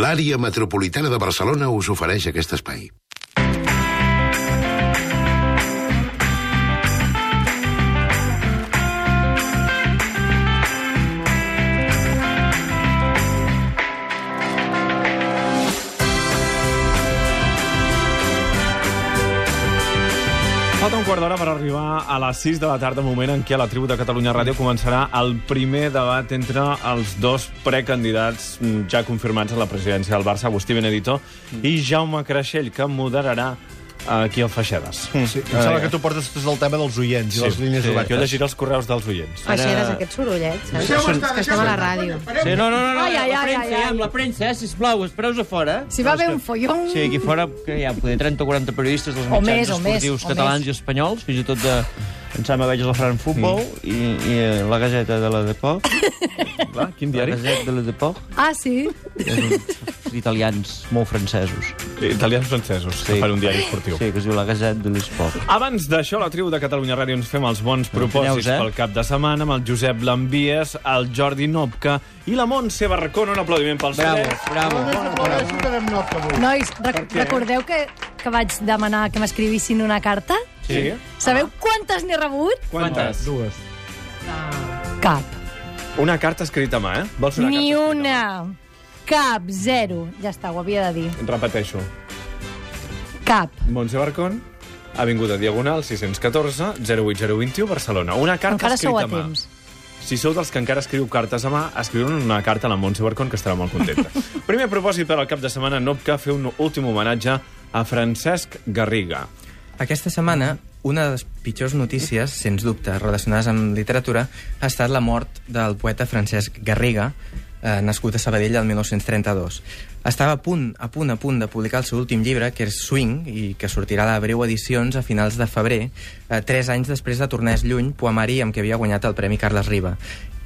L'àrea metropolitana de Barcelona us ofereix aquest espai. Falta un quart d'hora per arribar a les 6 de la tarda, moment en què la tribu de Catalunya Ràdio començarà el primer debat entre els dos precandidats mm, ja confirmats a la presidència del Barça, Agustí Benedito i Jaume Creixell, que moderarà aquí al Feixedes. Sí, em sembla que tu portes tot el tema dels oients i les línies sí, obertes. Jo llegiré els correus dels oients. Ara... Feixedes, aquest sorollet, saps? És que estem a la ràdio. Sí, no, no, no, no, Ai, ai, la premsa, ai, ai. amb la premsa, eh, sisplau, espereu a fora. Si va haver un follon... Sí, aquí fora, que hi ha poder 30 o 40 periodistes dels mitjans més, més, esportius o catalans més. i espanyols, fins i tot de... Em sembla que veig la Fran Futbol i, i eh, la Gazeta de la Deport. Clar, quin La diari? Gazeta de la Deport. Ah, sí? És uns italians molt francesos. Italians francesos, que fan un diari esportiu. Sí, que es diu la Gazeta de l'Esport. Abans d'això, a la tribu de Catalunya Ràdio ens fem els bons propòsits eh? pel cap de setmana amb el Josep Lambies, el Jordi Nopka i la Montse Barracón. Un aplaudiment pels Bravo, tres. bravo. Nois, rec recordeu que, que vaig demanar que m'escrivissin una carta? Sí? Sabeu quantes n'he rebut? Quantes? Dues. Cap. Una carta escrita a mà, eh? Vols una Ni carta una. Cap. Zero. Ja està, ho havia de dir. Repeteixo. Cap. Montse Barcón, Avinguda Diagonal, 614, 08021, Barcelona. Una carta Encara sou escrita a mà. temps. Si sou dels que encara escriu cartes a mà, escriu una carta a la Montse Barcón, que estarà molt contenta. Primer propòsit per al cap de setmana, Nopca, fer un últim homenatge a Francesc Garriga. Aquesta setmana, una de les pitjors notícies, sens dubte, relacionades amb literatura, ha estat la mort del poeta Francesc Garriga, eh, nascut a Sabadell el 1932. Estava a punt, a punt, a punt de publicar el seu últim llibre, que és Swing, i que sortirà a Breu Edicions a finals de febrer, eh, tres anys després de Tornès Lluny, poemari amb què havia guanyat el Premi Carles Riba.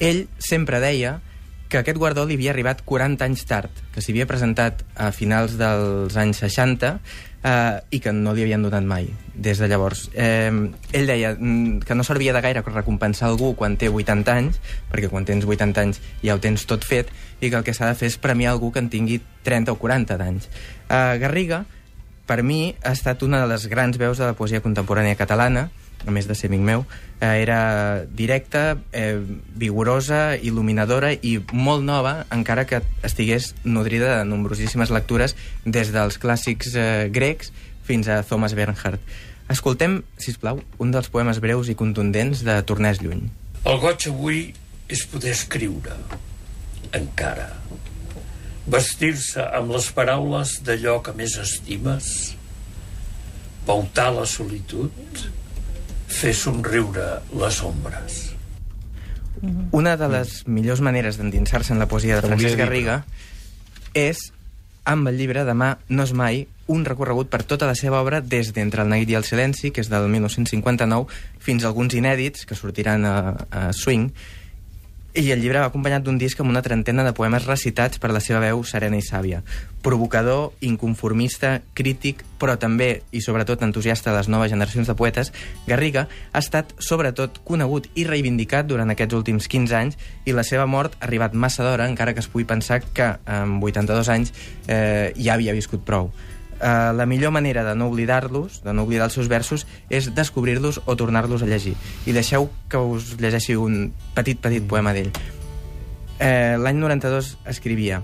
Ell sempre deia que aquest guardó li havia arribat 40 anys tard, que s'hi havia presentat a finals dels anys 60 eh, i que no li havien donat mai des de llavors. Eh, ell deia mm, que no servia de gaire recompensar algú quan té 80 anys, perquè quan tens 80 anys ja ho tens tot fet, i que el que s'ha de fer és premiar algú que en tingui 30 o 40 d'anys. Eh, Garriga, per mi, ha estat una de les grans veus de la poesia contemporània catalana, a més de ser amic meu, eh, era directa, eh, vigorosa, il·luminadora i molt nova, encara que estigués nodrida de nombrosíssimes lectures des dels clàssics eh, grecs fins a Thomas Bernhard. Escoltem, si plau, un dels poemes breus i contundents de Tornès Lluny. El goig avui és poder escriure, encara. Vestir-se amb les paraules d'allò que més estimes, pautar la solitud, fer somriure les ombres. Una de les millors maneres d'endinsar-se en la poesia de Francesc Garriga és, amb el llibre Demà no és mai, un recorregut per tota la seva obra des d'Entre el neguit i el silenci, que és del 1959, fins a alguns inèdits que sortiran a, a Swing, i el llibre va acompanyat d'un disc amb una trentena de poemes recitats per la seva veu serena i sàvia. Provocador, inconformista, crític, però també i sobretot entusiasta de les noves generacions de poetes, Garriga ha estat sobretot conegut i reivindicat durant aquests últims 15 anys i la seva mort ha arribat massa d'hora, encara que es pugui pensar que amb 82 anys eh, ja havia viscut prou. Uh, la millor manera de no oblidar-los, de no oblidar els seus versos, és descobrir-los o tornar-los a llegir. I deixeu que us llegeixi un petit, petit poema d'ell. Eh, L'any 92 escrivia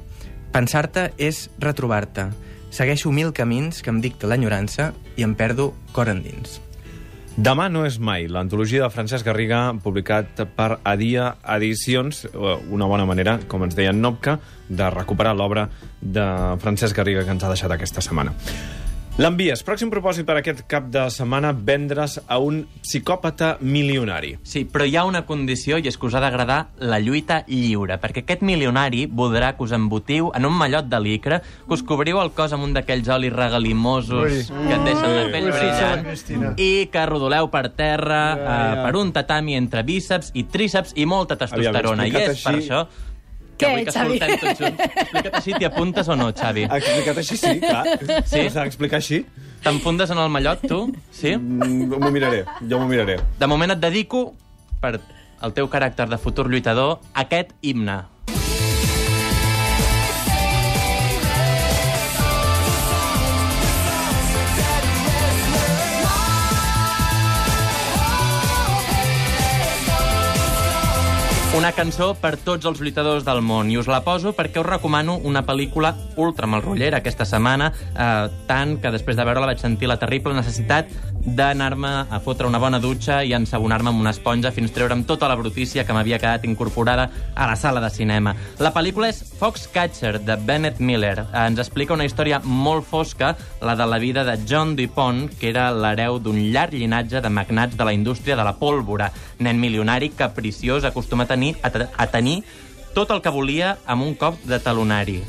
Pensar-te és retrobar-te. Segueixo mil camins que em dicta l'enyorança i em perdo cor endins. Demà no és mai, l'antologia de Francesc Garriga, publicat per Adia Edicions, eh, una bona manera, com ens deia en Nopca, de recuperar l'obra de Francesc Garriga que ens ha deixat aquesta setmana. L'envies. Pròxim propòsit per aquest cap de setmana, vendre's a un psicòpata milionari. Sí, però hi ha una condició i és que us ha d'agradar la lluita lliure, perquè aquest milionari voldrà que us embotiu en un mallot de licra, que us cobriu el cos amb un d'aquells olis regalimosos Ui. que et deixen la pell Ui, brillant i que rodoleu per terra Ja, eh, ja. per un tatami entre bíceps i tríceps i molta testosterona. I explicat és per així- això que Què, vull que Xavi? escoltem tots junts. Explica't així, t'hi apuntes o no, Xavi? Explicat així, sí, clar. Sí? S'ha d'explicar així? T'enfundes en el mallot, tu? Sí? Mm, M'ho miraré, jo m'ho miraré. De moment et dedico, per el teu caràcter de futur lluitador, aquest himne. Una cançó per tots els lluitadors del món, i us la poso perquè us recomano una pel·lícula ultra malrotllera aquesta setmana, eh, tant que després de veure-la vaig sentir la terrible necessitat d'anar-me a fotre una bona dutxa i ensabonar-me amb una esponja fins treure'm tota la brutícia que m'havia quedat incorporada a la sala de cinema. La pel·lícula és Foxcatcher, de Bennett Miller. Eh, ens explica una història molt fosca, la de la vida de John DuPont, que era l'hereu d'un llarg llinatge de magnats de la indústria de la pólvora, nen milionari capriciós acostumat a tenir, a, a tenir tot el que volia amb un cop de talonari.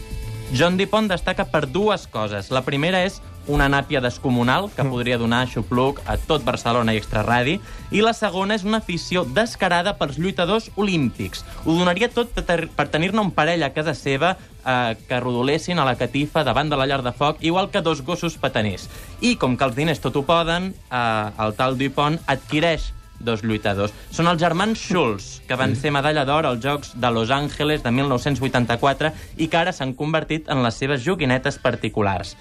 John DuPont destaca per dues coses. La primera és una nàpia descomunal que podria donar xupluc a tot Barcelona i extraradi, i la segona és una afició descarada pels lluitadors olímpics. Ho donaria tot per tenir-ne un parell a casa seva eh, que rodolessin a la catifa davant de la llar de foc, igual que dos gossos pataners. I com que els diners tot ho poden, eh, el tal Dupont adquireix dos lluitadors. Són els germans Schulz, que van ser medalla d'or als Jocs de Los Angeles de 1984 i que ara s'han convertit en les seves joguinetes particulars.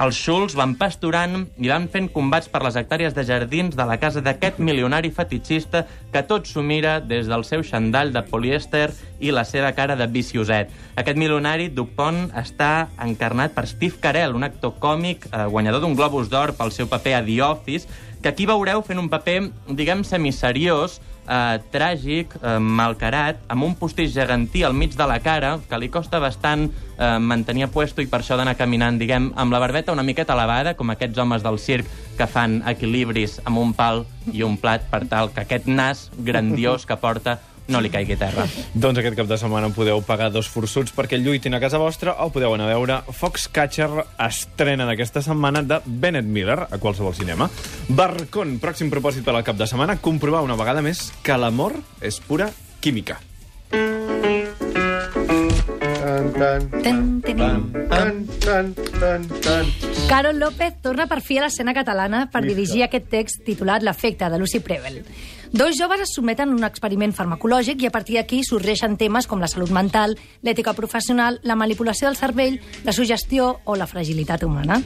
Els Schulz van pasturant i van fent combats per les hectàrees de jardins de la casa d'aquest milionari fetitxista que tot s'ho mira des del seu xandall de polièster i la seva cara de vicioset. Aquest milionari, Dupont, està encarnat per Steve Carell, un actor còmic eh, guanyador d'un Globus d'Or pel seu paper a The Office, que aquí veureu fent un paper, diguem, semisseriós, eh, tràgic, eh, malcarat, amb un postís gegantí al mig de la cara, que li costa bastant eh, mantenir a puesto i per això d'anar caminant, diguem, amb la barbeta una miqueta elevada, com aquests homes del circ que fan equilibris amb un pal i un plat per tal que aquest nas grandiós que porta no li caigui terra. Doncs aquest cap de setmana podeu pagar dos forçuts perquè lluitin a casa vostra o podeu anar a veure Foxcatcher estrena d'aquesta setmana de Bennett Miller a qualsevol cinema. Barcon, pròxim propòsit per al cap de setmana, comprovar una vegada més que l'amor és pura química. Tan, tan, Ten, ten. tan, tan, tan, tan. Carol López torna per fi a l'escena catalana per dirigir aquest text titulat L'efecte, de Lucy Preble. Dos joves es sotmeten a un experiment farmacològic i a partir d'aquí sorgeixen temes com la salut mental, l'ètica professional, la manipulació del cervell, la sugestió o la fragilitat humana.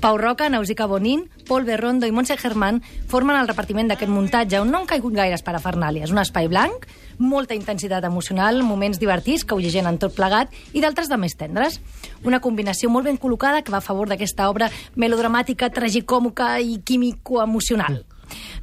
Pau Roca, Nausica Bonín, Paul Berrondo i Montse Germán formen el repartiment d'aquest muntatge on no han caigut gaires parafernàlies. Un espai blanc, molta intensitat emocional, moments divertits que ho llegenen tot plegat i d'altres de més tendres. Una combinació molt ben col·locada que va a favor d'aquesta obra melodramàtica, tragicòmica i químico-emocional.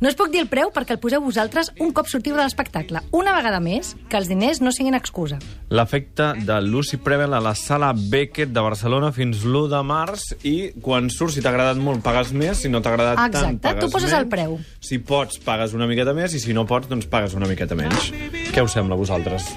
No us puc dir el preu perquè el poseu vosaltres un cop sortiu de l'espectacle. Una vegada més, que els diners no siguin excusa. L'efecte de Lucy Preble a la sala Beckett de Barcelona fins l'1 de març i quan surts, si t'ha agradat molt, pagues més, si no t'ha agradat tant, Exacte, pagues tu poses menys. el preu. Si pots, pagues una miqueta més i si no pots, doncs pagues una miqueta menys. Què us sembla a vosaltres,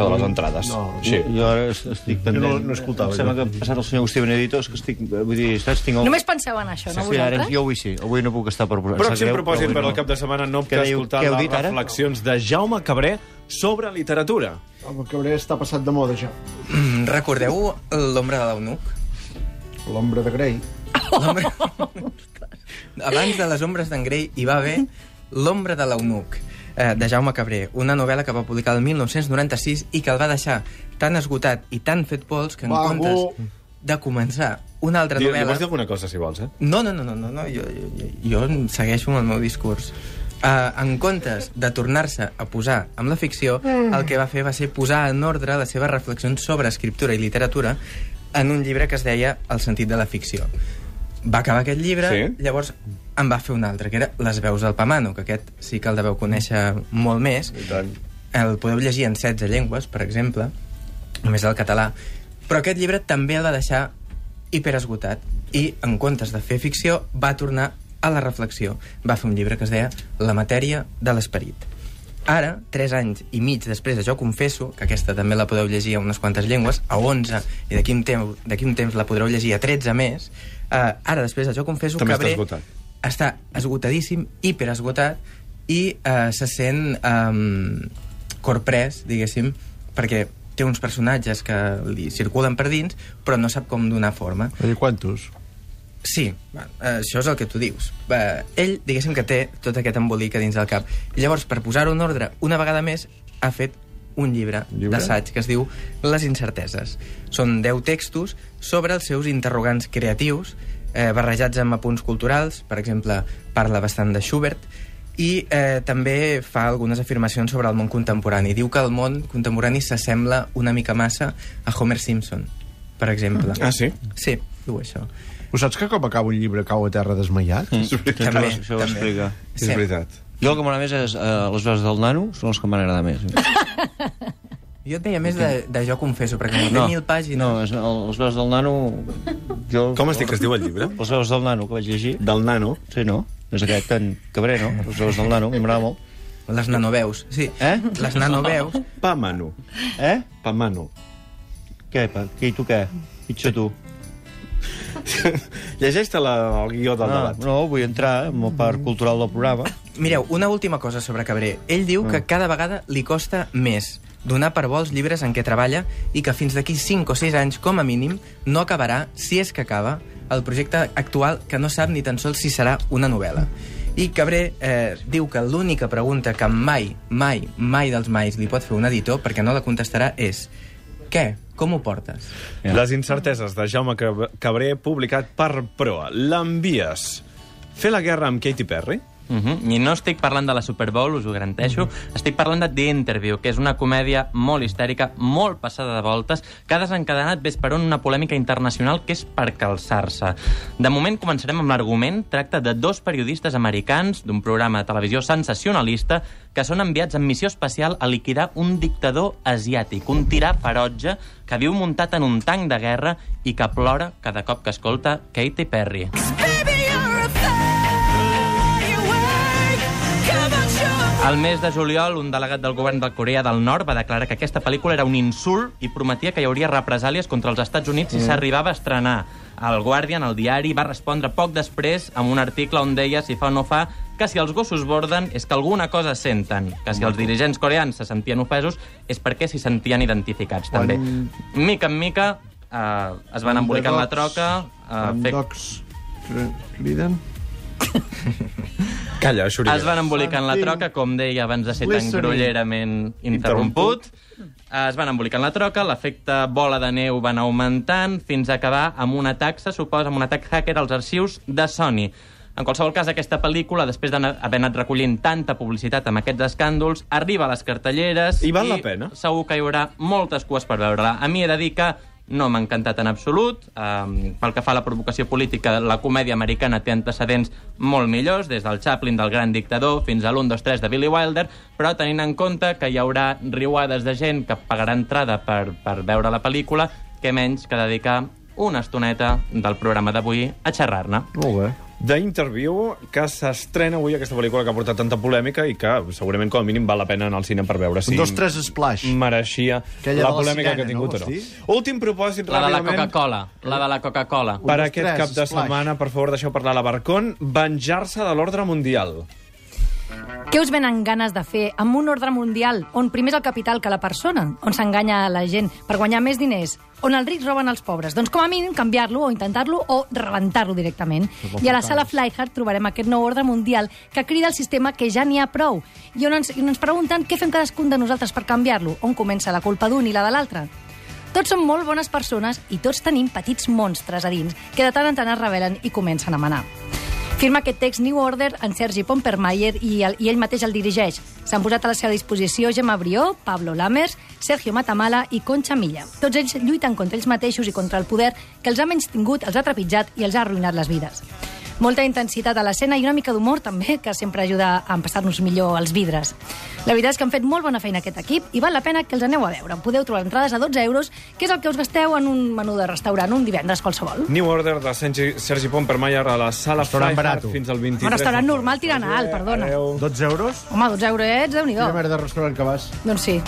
això de les entrades? No, sí. Jo ara es- estic pendent. no- no escoltava, Em sembla jo. que ha passat el senyor Agustí Benedito, és que estic... Vull dir, saps, tinc el... Només penseu en això, no Sí, ara, vosaltres? jo avui sí, avui no puc estar per... sap Pròxim greu, propòsit per al cap de setmana, no que escoltar les reflexions de Jaume Cabré sobre literatura. El cabré està passat de moda, ja. Mm, Recordeu l'ombra de l'eunuc? L'ombra de Grey. L'ombra... Abans de les ombres d'en Grey hi va haver L'ombra de l'eunuc, eh, de Jaume Cabré, una novel·la que va publicar el 1996 i que el va deixar tan esgotat i tan fet pols que en Vago. comptes de començar una altra novel·la... vols dir alguna cosa, si vols, eh? No, no, no, no, no, no jo, jo, jo segueixo amb el meu discurs. Uh, en comptes de tornar-se a posar amb la ficció, mm. el que va fer va ser posar en ordre les seves reflexions sobre escriptura i literatura en un llibre que es deia El sentit de la ficció. Va acabar aquest llibre, Sí. llavors en va fer un altre, que era Les veus del Pamano, que aquest sí que el deveu conèixer molt més. El podeu llegir en 16 llengües, per exemple, només el català. Però aquest llibre també el va deixar hiperesgotat i, en comptes de fer ficció, va tornar a la reflexió. Va fer un llibre que es deia La matèria de l'esperit. Ara, tres anys i mig després de Jo confesso, que aquesta també la podeu llegir a unes quantes llengües, a 11, i d'aquí un, temps, un temps la podreu llegir a 13 més, eh, ara, després de Jo confesso, També està Cabré esgotat. Està esgotadíssim, hiperesgotat, i eh, se sent eh, corprès, diguéssim, perquè té uns personatges que li circulen per dins, però no sap com donar forma. I quantos? Sí, això és el que tu dius. Ell, diguéssim que té tot aquest embolic a dins del cap. I llavors, per posar-ho en ordre una vegada més, ha fet un llibre, Llibre? d'assaig que es diu Les incerteses. Són 10 textos sobre els seus interrogants creatius, eh, barrejats amb apunts culturals, per exemple, parla bastant de Schubert, I eh, també fa algunes afirmacions sobre el món contemporani. Diu que el món contemporani s'assembla una mica massa a Homer Simpson, per exemple. Ah, sí? Sí, diu això. Ho saps que com acaba un llibre cau a terra desmaiat? També, També, això ho explica. És Sí. veritat. Jo el que m'agrada més és eh, les veus del nano, són els que m'han agradat més. Jo et deia més de, de jo confesso, perquè no, té mil pàgines... No, és, el, les veus del nano... Jo, Com es diu que es diu el llibre? Les veus del nano, que vaig llegir. Del nano. Sí, no? És aquest, en Cabré, no? Les veus del nano, m'agrada molt. Les nanoveus, sí. Eh? Les nanoveus. Pa mano. Eh? Pa mano. Què, pa? Què, i tu què? Pitjor tu. Llegeix-te la, el guió del No, debat. no, vull entrar en la part cultural del programa. Mireu, una última cosa sobre Cabré. Ell diu que cada vegada li costa més donar per bo els llibres en què treballa i que fins d'aquí 5 o 6 anys, com a mínim, no acabarà, si és que acaba, el projecte actual que no sap ni tan sols si serà una novel·la. I Cabré eh, diu que l'única pregunta que mai, mai, mai dels mais li pot fer un editor, perquè no la contestarà, és què? Com ho portes? Ja. Les incerteses de Jaume Cab- Cabré, publicat per Proa. L'envies. Fer la guerra amb Katy Perry? Uh -huh. I no estic parlant de la Super Bowl, us ho garanteixo. Estic parlant de The Interview, que és una comèdia molt histèrica, molt passada de voltes, que ha desencadenat ves per on una polèmica internacional que és per calçar-se. De moment començarem amb l'argument. Tracta de dos periodistes americans d'un programa de televisió sensacionalista que són enviats en missió especial a liquidar un dictador asiàtic, un tirà ferotge que viu muntat en un tanc de guerra i que plora cada cop que escolta Katy Perry. Al mes de juliol, un delegat del govern de Corea del Nord va declarar que aquesta pel·lícula era un insult i prometia que hi hauria represàlies contra els Estats Units si s'arribava a estrenar. El Guardian, el diari, va respondre poc després amb un article on deia, si fa o no fa, que si els gossos borden és que alguna cosa senten, que si els dirigents coreans se sentien ofesos és perquè s'hi sentien identificats, també. Mica en mica eh, es van embolicar en la troca... Eh, fer- docs criden? Calla, Xuriguera. Es van embolicar en la troca, com deia abans de ser tan Listening. grollerament interromput. Es van embolicar en la troca, l'efecte bola de neu van augmentant fins a acabar amb un atac, se suposa, amb un atac hacker als arxius de Sony. En qualsevol cas, aquesta pel·lícula, després d'haver anat recollint tanta publicitat amb aquests escàndols, arriba a les cartelleres... I val la pena? Segur que hi haurà moltes cues per veure-la. A mi he de dir que no m'ha encantat en absolut. Um, pel que fa a la provocació política, la comèdia americana té antecedents molt millors, des del Chaplin del Gran Dictador fins a l'1, 2, 3 de Billy Wilder, però tenint en compte que hi haurà riuades de gent que pagarà entrada per, per veure la pel·lícula, que menys que dedicar una estoneta del programa d'avui a xerrar-ne. Molt bé. The Interview, que s'estrena avui aquesta pel·lícula que ha portat tanta polèmica i que segurament com a mínim val la pena anar al cine per veure si Un, dos, tres, splash. mereixia Aquella la de la polèmica sirena, que ha tingut no, o no. Últim propòsit, La de la ràpidament, Coca-Cola. La de la Coca-Cola. per dos, aquest tres, cap de splash. setmana, per favor, deixeu parlar la Barcon, venjar-se de l'ordre mundial. Què us venen ganes de fer amb un ordre mundial on primer és el capital que la persona, on s'enganya la gent per guanyar més diners, on els rics roben els pobres? Doncs com a mínim canviar-lo o intentar-lo o rebentar-lo directament. I a la sala Flyhard trobarem aquest nou ordre mundial que crida el sistema que ja n'hi ha prou i on ens, i on ens pregunten què fem cadascun de nosaltres per canviar-lo, on comença la culpa d'un i la de l'altre. Tots som molt bones persones i tots tenim petits monstres a dins que de tant en tant es rebel·len i comencen a manar. Firma aquest text New Order en Sergi Pompermayer i, el, i ell mateix el dirigeix. S'han posat a la seva disposició Gemma Brió, Pablo Lamers, Sergio Matamala i Concha Milla. Tots ells lluiten contra ells mateixos i contra el poder que els ha menys tingut, els ha trepitjat i els ha arruïnat les vides. Molta intensitat a l'escena i una mica d'humor també, que sempre ajuda a empassar-nos millor els vidres. La veritat és que han fet molt bona feina aquest equip i val la pena que els aneu a veure. Podeu trobar entrades a 12 euros, que és el que us gasteu en un menú de restaurant un divendres qualsevol. New Order de Sergi, Sergi Pompermayer a la sala Restaurant barato. fins al 23. Un restaurant normal tirant alt, perdona. Adéu. 12 euros? Home, 12 eurets, déu nhi Quina merda de restaurant que vas? Doncs sí.